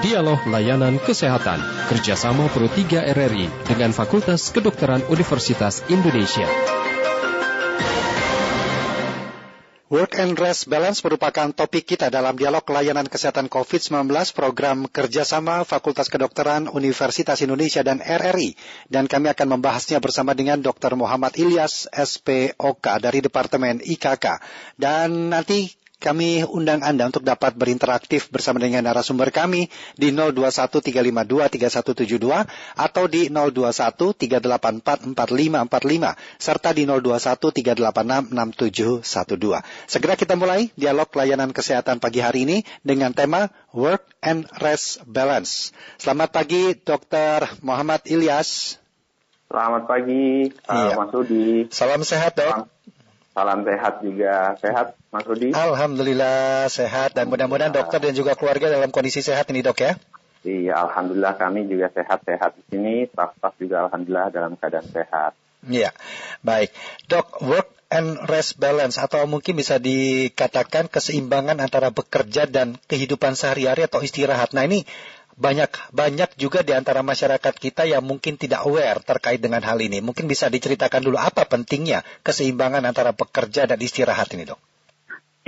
Dialog Layanan Kesehatan kerjasama Pro 3 RRI dengan Fakultas Kedokteran Universitas Indonesia. Work and Rest Balance merupakan topik kita dalam dialog layanan kesehatan COVID-19 program kerjasama Fakultas Kedokteran Universitas Indonesia dan RRI. Dan kami akan membahasnya bersama dengan Dr. Muhammad Ilyas, SPOK dari Departemen IKK. Dan nanti kami undang Anda untuk dapat berinteraktif bersama dengan narasumber kami di 0213523172 atau di 0213844545 serta di 0213866712. Segera kita mulai dialog layanan kesehatan pagi hari ini dengan tema Work and Rest Balance. Selamat pagi Dr. Muhammad Ilyas. Selamat pagi, iya. Mas Rudi. Salam sehat dok. Salam sehat juga. Sehat, Mas Rudi? Alhamdulillah sehat dan mudah-mudahan dokter dan juga keluarga dalam kondisi sehat ini dok ya. Iya, Alhamdulillah kami juga sehat-sehat di sini. Staf-staf juga Alhamdulillah dalam keadaan sehat. Iya, baik. Dok, work and rest balance atau mungkin bisa dikatakan keseimbangan antara bekerja dan kehidupan sehari-hari atau istirahat. Nah ini banyak banyak juga di antara masyarakat kita yang mungkin tidak aware terkait dengan hal ini. Mungkin bisa diceritakan dulu apa pentingnya keseimbangan antara bekerja dan istirahat ini, Dok.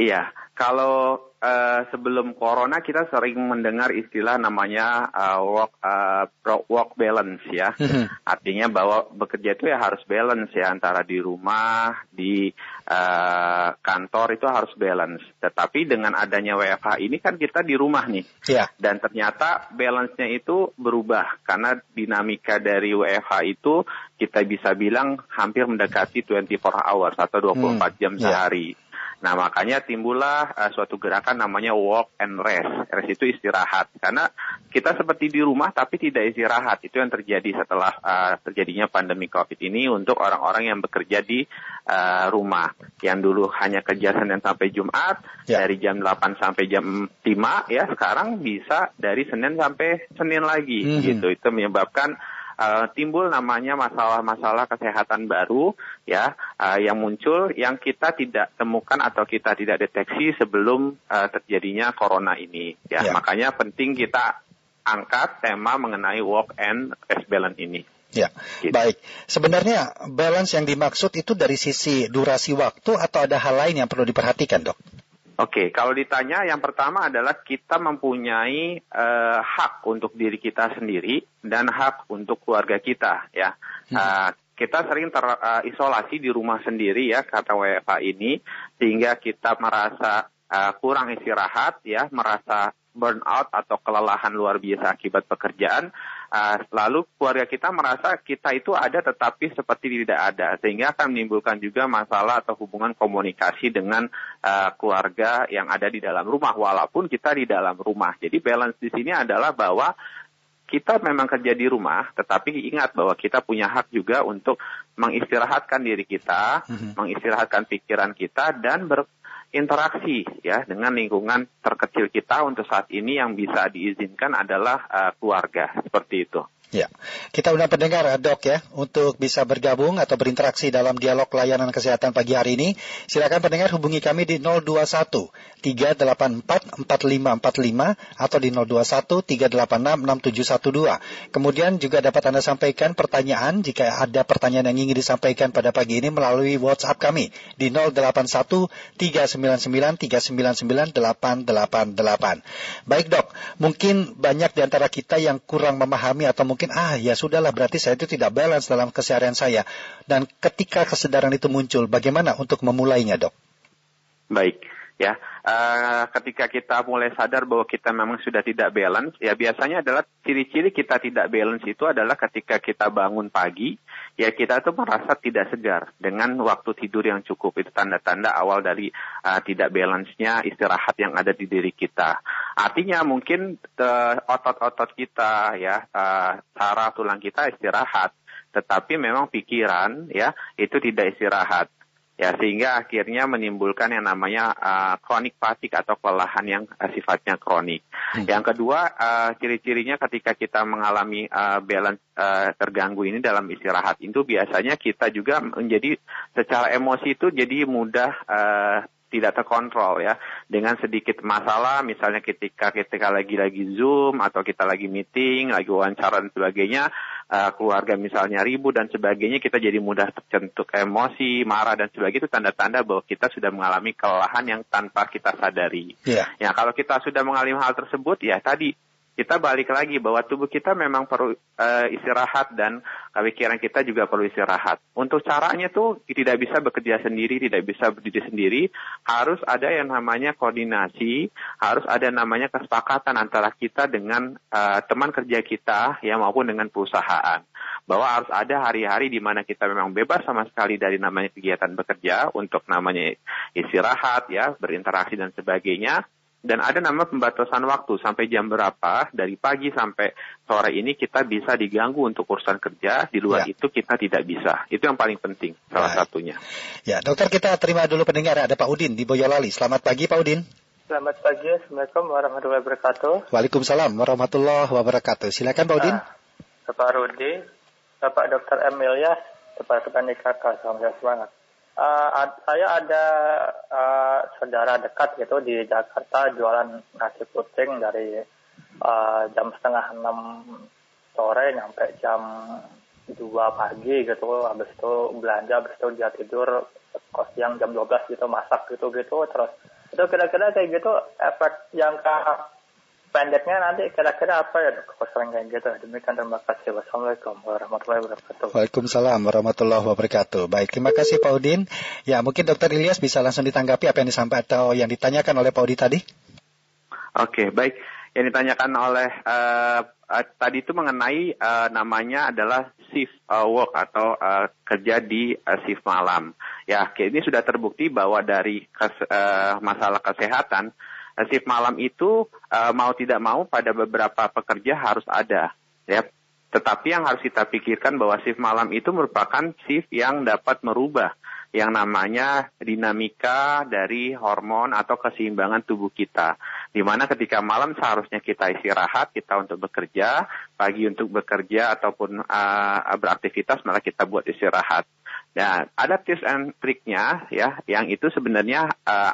Iya, kalau uh, sebelum corona kita sering mendengar istilah namanya uh, work uh, work balance ya. Mm-hmm. Artinya bahwa bekerja itu ya harus balance ya antara di rumah, di uh, kantor itu harus balance. Tetapi dengan adanya WFH ini kan kita di rumah nih. Yeah. Dan ternyata balance-nya itu berubah karena dinamika dari WFH itu kita bisa bilang hampir mendekati 24 hours atau 24 hmm. jam iya. sehari. Yeah. Nah makanya timbullah uh, suatu gerakan namanya walk and rest. Rest itu istirahat. Karena kita seperti di rumah tapi tidak istirahat. Itu yang terjadi setelah uh, terjadinya pandemi COVID ini untuk orang-orang yang bekerja di uh, rumah. Yang dulu hanya kerja Senin sampai Jumat, ya. dari jam 8 sampai jam 5 ya sekarang bisa dari Senin sampai Senin lagi. Mm -hmm. gitu. Itu menyebabkan uh, timbul namanya masalah-masalah kesehatan baru ya uh, yang muncul yang kita tidak temukan atau kita tidak deteksi sebelum uh, terjadinya corona ini ya. ya makanya penting kita angkat tema mengenai work and rest balance ini. Ya, gitu. baik. Sebenarnya balance yang dimaksud itu dari sisi durasi waktu atau ada hal lain yang perlu diperhatikan, dok? Oke, kalau ditanya yang pertama adalah kita mempunyai uh, hak untuk diri kita sendiri dan hak untuk keluarga kita ya. Hmm. Uh, kita sering terisolasi uh, di rumah sendiri ya kata WFA ini sehingga kita merasa uh, kurang istirahat ya, merasa burnout atau kelelahan luar biasa akibat pekerjaan Uh, lalu keluarga kita merasa kita itu ada tetapi seperti tidak ada sehingga akan menimbulkan juga masalah atau hubungan komunikasi dengan uh, keluarga yang ada di dalam rumah walaupun kita di dalam rumah. Jadi balance di sini adalah bahwa kita memang kerja di rumah, tetapi ingat bahwa kita punya hak juga untuk mengistirahatkan diri kita, mm -hmm. mengistirahatkan pikiran kita, dan ber, interaksi ya dengan lingkungan terkecil kita untuk saat ini yang bisa diizinkan adalah uh, keluarga seperti itu. Ya, kita undang pendengar dok ya untuk bisa bergabung atau berinteraksi dalam dialog layanan kesehatan pagi hari ini. Silakan pendengar hubungi kami di 021 384 4545 atau di 021 386 6712. Kemudian juga dapat Anda sampaikan pertanyaan jika ada pertanyaan yang ingin disampaikan pada pagi ini melalui WhatsApp kami di 081 399 399 888. Baik dok, mungkin banyak di antara kita yang kurang memahami atau mungkin mungkin ah ya sudahlah berarti saya itu tidak balance dalam keseharian saya. Dan ketika kesadaran itu muncul, bagaimana untuk memulainya, dok? Baik, ya. Uh, ketika kita mulai sadar bahwa kita memang sudah tidak balance, ya biasanya adalah ciri-ciri kita tidak balance itu adalah ketika kita bangun pagi, ya kita tuh merasa tidak segar dengan waktu tidur yang cukup. Itu tanda-tanda awal dari uh, tidak balance-nya istirahat yang ada di diri kita. Artinya mungkin uh, otot-otot kita, ya, uh, saraf tulang kita istirahat, tetapi memang pikiran, ya, itu tidak istirahat ya sehingga akhirnya menimbulkan yang namanya uh, chronic fatigue atau kelelahan yang uh, sifatnya kronik. Hmm. Yang kedua uh, ciri-cirinya ketika kita mengalami uh, balance uh, terganggu ini dalam istirahat itu biasanya kita juga menjadi secara emosi itu jadi mudah uh, tidak terkontrol ya dengan sedikit masalah misalnya ketika ketika lagi lagi zoom atau kita lagi meeting lagi wawancara dan sebagainya uh, keluarga misalnya ribut dan sebagainya kita jadi mudah tercentuk emosi marah dan sebagainya itu tanda-tanda bahwa kita sudah mengalami kelelahan yang tanpa kita sadari yeah. ya kalau kita sudah mengalami hal tersebut ya tadi kita balik lagi bahwa tubuh kita memang perlu uh, istirahat dan pikiran kita juga perlu istirahat. Untuk caranya tuh tidak bisa bekerja sendiri, tidak bisa berdiri sendiri, harus ada yang namanya koordinasi, harus ada namanya kesepakatan antara kita dengan uh, teman kerja kita ya maupun dengan perusahaan. Bahwa harus ada hari-hari di mana kita memang bebas sama sekali dari namanya kegiatan bekerja untuk namanya istirahat ya, berinteraksi dan sebagainya dan ada nama pembatasan waktu sampai jam berapa dari pagi sampai sore ini kita bisa diganggu untuk urusan kerja di luar ya. itu kita tidak bisa itu yang paling penting salah Baik. satunya ya dokter kita terima dulu pendengar ada Pak Udin di Boyolali selamat pagi Pak Udin Selamat pagi, Assalamualaikum warahmatullahi wabarakatuh. Waalaikumsalam warahmatullahi wabarakatuh. Silakan Pak Udin. Nah, Bapak Rudi, Bapak Dokter Emil ya, Departemen IKK, selamat semangat. Uh, saya ada uh, saudara dekat gitu di Jakarta jualan nasi kucing dari uh, jam setengah enam sore sampai jam dua pagi gitu. Habis itu belanja habis itu dia tidur kos yang jam 12 gitu masak gitu gitu terus itu kira-kira kayak gitu efek yang ke pendeknya nanti kira-kira apa ya dok? Sering kayak gitu. Demikian terima kasih. Wassalamualaikum warahmatullahi wabarakatuh. Waalaikumsalam warahmatullahi wabarakatuh. Baik terima kasih Pak Udin. Ya mungkin Dokter Ilyas bisa langsung ditanggapi apa yang disampaikan atau yang ditanyakan oleh Pak Udin tadi. Oke baik. Yang ditanyakan oleh uh, uh, tadi itu mengenai uh, namanya adalah shift uh, work atau uh, kerja di uh, shift malam. Ya ini sudah terbukti bahwa dari kes, uh, masalah kesehatan shift malam itu uh, mau tidak mau pada beberapa pekerja harus ada ya tetapi yang harus kita pikirkan bahwa shift malam itu merupakan shift yang dapat merubah yang namanya dinamika dari hormon atau keseimbangan tubuh kita. Di mana ketika malam seharusnya kita istirahat, kita untuk bekerja, pagi untuk bekerja ataupun uh, beraktivitas malah kita buat istirahat. Nah, ada tips and triknya ya, yang itu sebenarnya uh,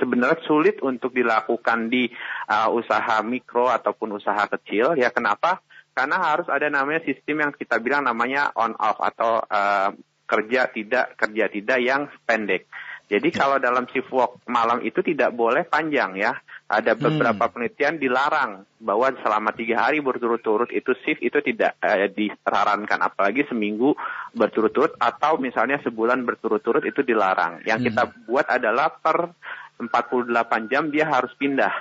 sebenarnya sulit untuk dilakukan di uh, usaha mikro ataupun usaha kecil. Ya kenapa? Karena harus ada namanya sistem yang kita bilang namanya on off atau uh, kerja tidak kerja tidak yang pendek. Jadi ya. kalau dalam shift work malam itu tidak boleh panjang ya. Ada hmm. beberapa hmm. penelitian dilarang bahwa selama tiga hari berturut-turut itu shift itu tidak eh, disarankan, apalagi seminggu berturut-turut atau misalnya sebulan berturut-turut itu dilarang. Yang hmm. kita buat adalah per 48 jam dia harus pindah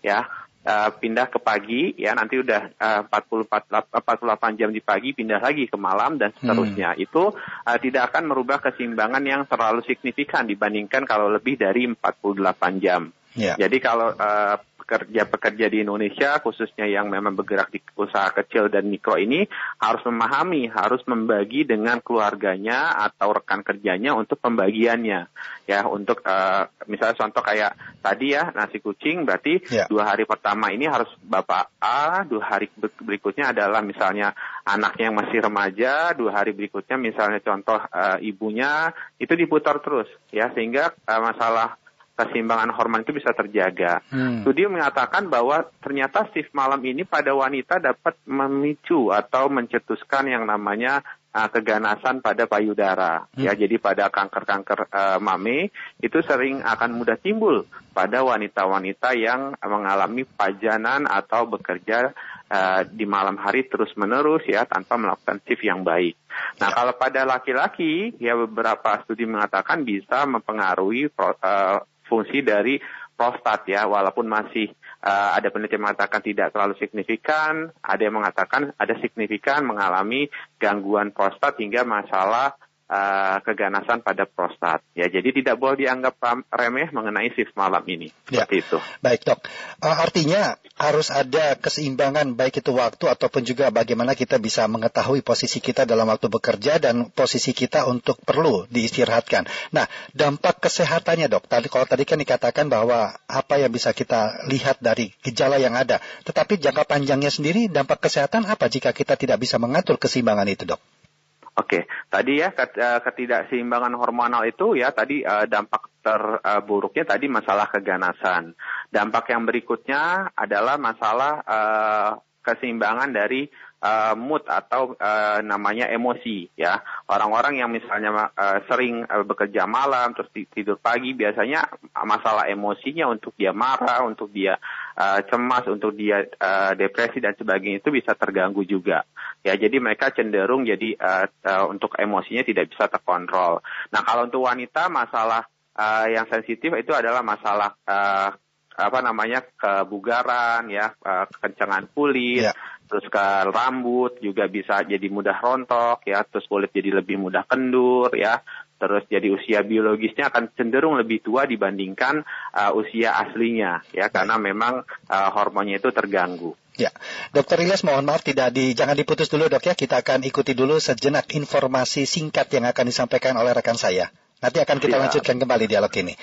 ya uh, pindah ke pagi ya nanti udah uh, 44 48 jam di pagi pindah lagi ke malam dan seterusnya hmm. itu uh, tidak akan merubah keseimbangan yang terlalu signifikan dibandingkan kalau lebih dari 48 jam. Yeah. Jadi kalau uh, pekerja-pekerja di Indonesia khususnya yang memang bergerak di usaha kecil dan mikro ini harus memahami, harus membagi dengan keluarganya atau rekan kerjanya untuk pembagiannya. Ya, untuk uh, misalnya contoh kayak tadi ya nasi kucing berarti yeah. dua hari pertama ini harus bapak A, dua hari berikutnya adalah misalnya anaknya yang masih remaja, dua hari berikutnya misalnya contoh uh, ibunya itu diputar terus ya sehingga uh, masalah keseimbangan hormon itu bisa terjaga. Hmm. Studi mengatakan bahwa ternyata shift malam ini pada wanita dapat memicu atau mencetuskan yang namanya uh, keganasan pada payudara. Hmm. Ya, jadi pada kanker-kanker uh, mame itu sering akan mudah timbul pada wanita-wanita yang mengalami pajanan atau bekerja uh, di malam hari terus-menerus ya tanpa melakukan shift yang baik. Nah, ya. kalau pada laki-laki ya beberapa studi mengatakan bisa mempengaruhi uh, fungsi dari prostat ya, walaupun masih uh, ada penelitian mengatakan tidak terlalu signifikan, ada yang mengatakan ada signifikan mengalami gangguan prostat hingga masalah uh, keganasan pada prostat. Ya, jadi tidak boleh dianggap remeh mengenai shift malam ini. Ya. Seperti itu. Baik dok, uh, artinya harus ada keseimbangan baik itu waktu ataupun juga bagaimana kita bisa mengetahui posisi kita dalam waktu bekerja dan posisi kita untuk perlu diistirahatkan. Nah, dampak kesehatannya dok, tadi kalau tadi kan dikatakan bahwa apa yang bisa kita lihat dari gejala yang ada, tetapi jangka panjangnya sendiri dampak kesehatan apa jika kita tidak bisa mengatur keseimbangan itu dok? Oke, tadi ya eh, ketidakseimbangan hormonal itu ya tadi uh, dampak terburuknya tadi masalah keganasan. Dampak yang berikutnya adalah masalah uh, keseimbangan dari uh, mood atau uh, namanya emosi ya. Orang-orang yang misalnya uh, sering uh, bekerja malam terus tidur pagi biasanya masalah emosinya untuk dia marah untuk dia uh, cemas untuk dia uh, depresi dan sebagainya itu bisa terganggu juga. Ya jadi mereka cenderung jadi uh, uh, untuk emosinya tidak bisa terkontrol. Nah kalau untuk wanita masalah uh, yang sensitif itu adalah masalah uh, apa namanya kebugaran ya kekencangan kulit yeah terus ke rambut juga bisa jadi mudah rontok ya, terus kulit jadi lebih mudah kendur ya, terus jadi usia biologisnya akan cenderung lebih tua dibandingkan uh, usia aslinya ya. Karena memang uh, hormonnya itu terganggu. Ya, Dokter Ilyas mohon maaf tidak di jangan diputus dulu dok ya. Kita akan ikuti dulu sejenak informasi singkat yang akan disampaikan oleh rekan saya. Nanti akan kita ya. lanjutkan kembali dialog ini.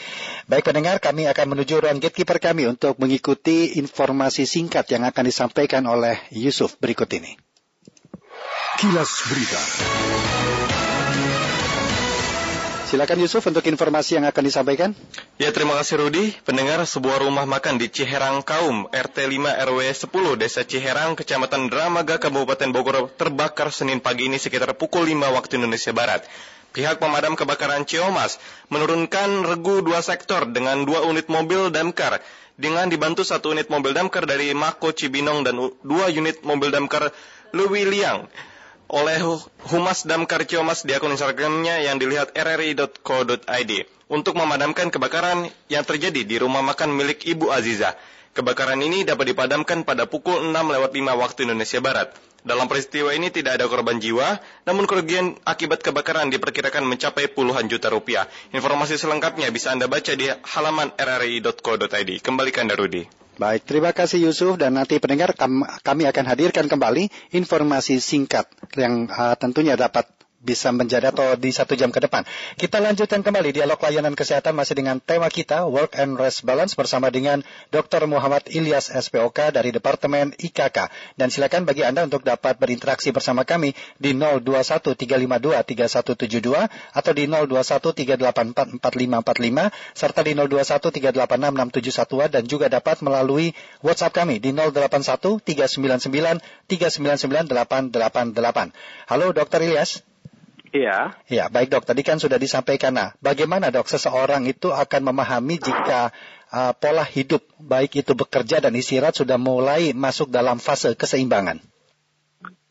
Baik pendengar, kami akan menuju ruang gatekeeper kami untuk mengikuti informasi singkat yang akan disampaikan oleh Yusuf berikut ini. Kilas Berita. Silakan Yusuf untuk informasi yang akan disampaikan. Ya, terima kasih Rudi. Pendengar sebuah rumah makan di Ciherang Kaum, RT 5 RW 10, Desa Ciherang, Kecamatan Dramaga, Kabupaten Bogor terbakar Senin pagi ini sekitar pukul 5 waktu Indonesia Barat. Pihak pemadam kebakaran Ciomas menurunkan regu dua sektor dengan dua unit mobil damkar. Dengan dibantu satu unit mobil damkar dari Mako Cibinong dan dua unit mobil damkar Lewi Liang oleh Humas Damkar Ciomas di akun Instagramnya yang dilihat rri.co.id untuk memadamkan kebakaran yang terjadi di rumah makan milik Ibu Aziza. Kebakaran ini dapat dipadamkan pada pukul 6 lewat 5 waktu Indonesia Barat. Dalam peristiwa ini tidak ada korban jiwa, namun kerugian akibat kebakaran diperkirakan mencapai puluhan juta rupiah. Informasi selengkapnya bisa Anda baca di halaman rri.co.id. Kembalikan Darudi. Baik, terima kasih Yusuf. Dan nanti pendengar kami akan hadirkan kembali informasi singkat yang uh, tentunya dapat bisa menjadi atau di satu jam ke depan. Kita lanjutkan kembali dialog layanan kesehatan masih dengan tema kita Work and Rest Balance bersama dengan Dr. Muhammad Ilyas SPOK dari Departemen IKK. Dan silakan bagi Anda untuk dapat berinteraksi bersama kami di 0213523172 atau di 0213844545 serta di 0213866712 dan juga dapat melalui WhatsApp kami di 081399399888. Halo Dr. Ilyas. Iya. Ya, baik dok. Tadi kan sudah disampaikan. Nah, bagaimana dok seseorang itu akan memahami jika uh, pola hidup baik itu bekerja dan istirahat sudah mulai masuk dalam fase keseimbangan?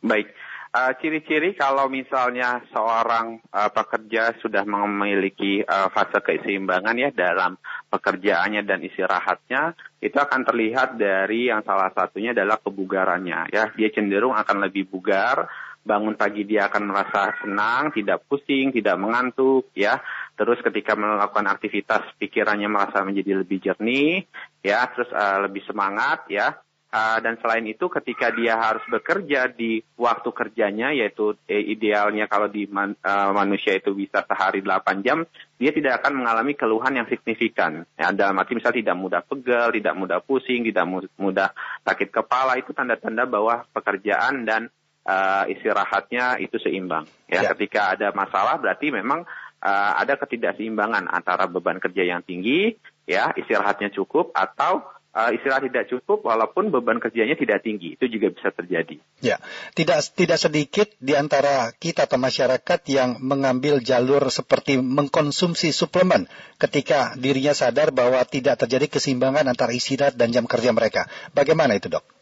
Baik. Uh, ciri-ciri kalau misalnya seorang uh, pekerja sudah memiliki uh, fase keseimbangan ya dalam pekerjaannya dan istirahatnya itu akan terlihat dari yang salah satunya adalah kebugarannya ya dia cenderung akan lebih bugar bangun pagi dia akan merasa senang, tidak pusing, tidak mengantuk, ya. Terus ketika melakukan aktivitas pikirannya merasa menjadi lebih jernih, ya. Terus uh, lebih semangat, ya. Uh, dan selain itu ketika dia harus bekerja di waktu kerjanya yaitu eh, idealnya kalau di man, uh, manusia itu bisa sehari 8 jam dia tidak akan mengalami keluhan yang signifikan ya dalam arti misal tidak mudah pegel tidak mudah pusing tidak mudah sakit kepala itu tanda-tanda bahwa pekerjaan dan uh, istirahatnya itu seimbang. Ya, ya, ketika ada masalah berarti memang uh, ada ketidakseimbangan antara beban kerja yang tinggi, ya istirahatnya cukup atau uh, istirahat tidak cukup walaupun beban kerjanya tidak tinggi itu juga bisa terjadi. Ya, tidak tidak sedikit di antara kita atau masyarakat yang mengambil jalur seperti mengkonsumsi suplemen ketika dirinya sadar bahwa tidak terjadi keseimbangan antara istirahat dan jam kerja mereka. Bagaimana itu, Dok?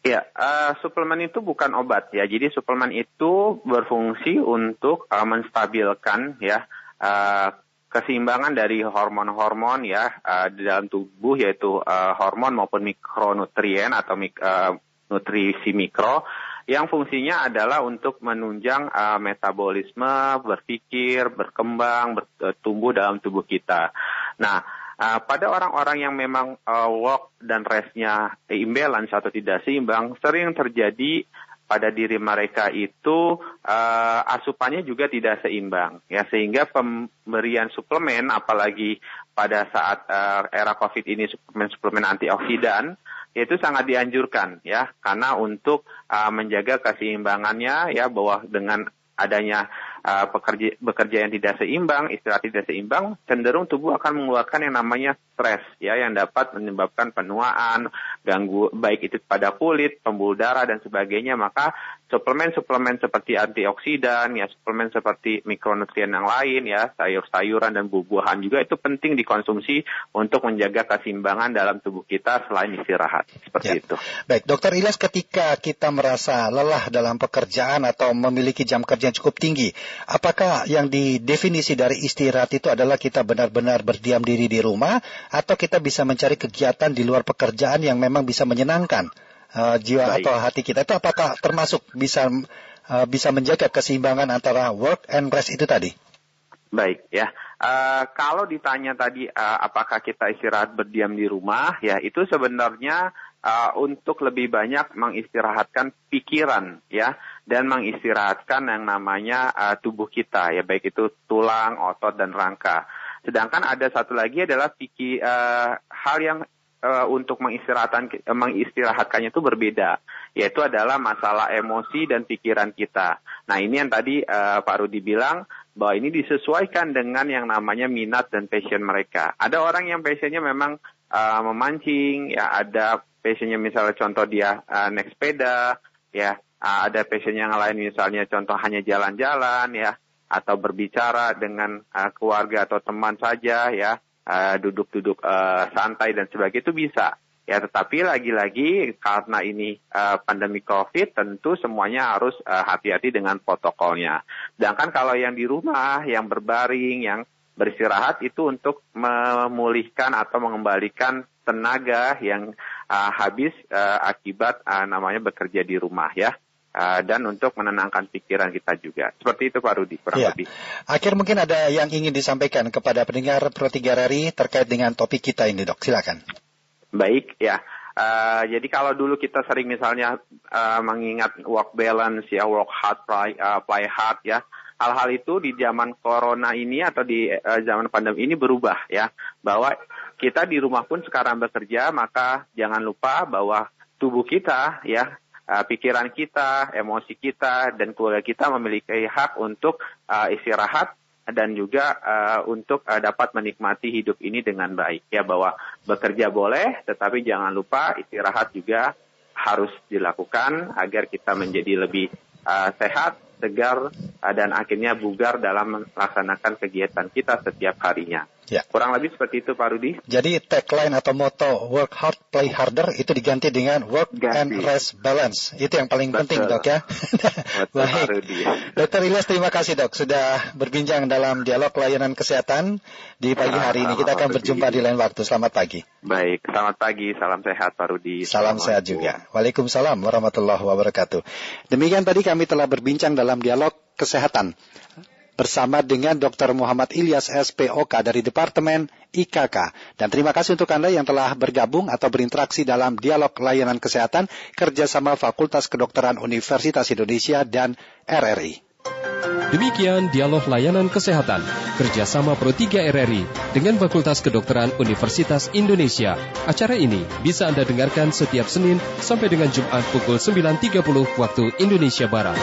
Ya, uh, suplemen itu bukan obat ya. Jadi suplemen itu berfungsi untuk uh, menstabilkan ya uh, keseimbangan dari hormon-hormon ya uh, di dalam tubuh yaitu uh, hormon maupun mikronutrien atau mik, uh, nutrisi mikro yang fungsinya adalah untuk menunjang uh, metabolisme, berpikir, berkembang, bertumbuh dalam tubuh kita. Nah, Uh, pada orang-orang yang memang uh, work dan restnya imbalance atau tidak seimbang, sering terjadi pada diri mereka itu uh, asupannya juga tidak seimbang, ya. Sehingga pemberian suplemen, apalagi pada saat uh, era COVID ini suplemen-suplemen antioksidan itu sangat dianjurkan, ya. Karena untuk uh, menjaga keseimbangannya, ya bahwa dengan adanya uh, pekerja bekerja yang tidak seimbang, istirahat tidak seimbang, cenderung tubuh akan mengeluarkan yang namanya stres ya yang dapat menyebabkan penuaan, ganggu baik itu pada kulit, pembuluh darah dan sebagainya. Maka suplemen-suplemen seperti antioksidan ya, suplemen seperti mikronutrien yang lain ya, sayur-sayuran dan buah-buahan juga itu penting dikonsumsi untuk menjaga keseimbangan dalam tubuh kita selain istirahat. Seperti ya. itu. Baik, Dokter Ilyas ketika kita merasa lelah dalam pekerjaan atau memiliki jam kerja yang cukup tinggi, Apakah yang didefinisi dari istirahat itu adalah kita benar-benar berdiam diri di rumah atau kita bisa mencari kegiatan di luar pekerjaan yang memang bisa menyenangkan uh, jiwa Baik. atau hati kita itu apakah termasuk bisa uh, bisa menjaga keseimbangan antara work and rest itu tadi? Baik ya. Uh, kalau ditanya tadi uh, apakah kita istirahat berdiam di rumah, ya itu sebenarnya uh, untuk lebih banyak mengistirahatkan pikiran ya dan mengistirahatkan yang namanya uh, tubuh kita ya baik itu tulang, otot dan rangka. Sedangkan ada satu lagi adalah pikir uh, hal yang uh, untuk mengistirahatkan mengistirahatkannya itu berbeda yaitu adalah masalah emosi dan pikiran kita. Nah, ini yang tadi uh, Pak Rudi bilang bahwa ini disesuaikan dengan yang namanya minat dan passion mereka. Ada orang yang passionnya memang uh, memancing, ya ada passionnya misalnya contoh dia uh, naik sepeda, ya uh, ada passion yang lain misalnya contoh hanya jalan-jalan, ya atau berbicara dengan uh, keluarga atau teman saja, ya duduk-duduk uh, santai dan sebagainya itu bisa. Ya, tetapi lagi-lagi karena ini uh, pandemi COVID, tentu semuanya harus hati-hati uh, dengan protokolnya. Sedangkan kalau yang di rumah, yang berbaring, yang beristirahat itu untuk memulihkan atau mengembalikan tenaga yang uh, habis uh, akibat uh, namanya bekerja di rumah ya. Uh, dan untuk menenangkan pikiran kita juga. Seperti itu Pak Rudi, kurang ya. lebih. Akhir mungkin ada yang ingin disampaikan kepada pendengar Pro 3 RRI terkait dengan topik kita ini dok, silakan. Baik, ya. Uh, jadi kalau dulu kita sering misalnya uh, mengingat work balance ya, work hard, play, uh, play hard ya, hal-hal itu di zaman corona ini atau di uh, zaman pandemi ini berubah ya, bahwa kita di rumah pun sekarang bekerja, maka jangan lupa bahwa tubuh kita ya uh, pikiran kita, emosi kita, dan keluarga kita memiliki hak untuk uh, istirahat dan juga uh, untuk uh, dapat menikmati hidup ini dengan baik. Ya bahwa bekerja boleh, tetapi jangan lupa istirahat juga harus dilakukan agar kita menjadi lebih uh, sehat, segar, uh, dan akhirnya bugar dalam melaksanakan kegiatan kita setiap harinya. Ya. Kurang lebih seperti itu Pak Rudi. Jadi tagline atau moto work hard play harder itu diganti dengan work Ganti. and rest balance. Itu yang paling Betul. penting dok ya. Betul, Baik. Dokter Ilyas terima kasih dok sudah berbincang dalam dialog layanan kesehatan di pagi hari ini. Kita akan berjumpa di lain waktu. Selamat pagi. Baik, selamat pagi. Salam sehat Pak Rudi. Salam sehat juga. Waalaikumsalam warahmatullahi wabarakatuh. Demikian tadi kami telah berbincang dalam dialog kesehatan bersama dengan Dr. Muhammad Ilyas SPOK dari Departemen IKK. Dan terima kasih untuk Anda yang telah bergabung atau berinteraksi dalam dialog layanan kesehatan kerjasama Fakultas Kedokteran Universitas Indonesia dan RRI. Demikian dialog layanan kesehatan kerjasama Pro 3 RRI dengan Fakultas Kedokteran Universitas Indonesia. Acara ini bisa Anda dengarkan setiap Senin sampai dengan Jumat pukul 9.30 waktu Indonesia Barat.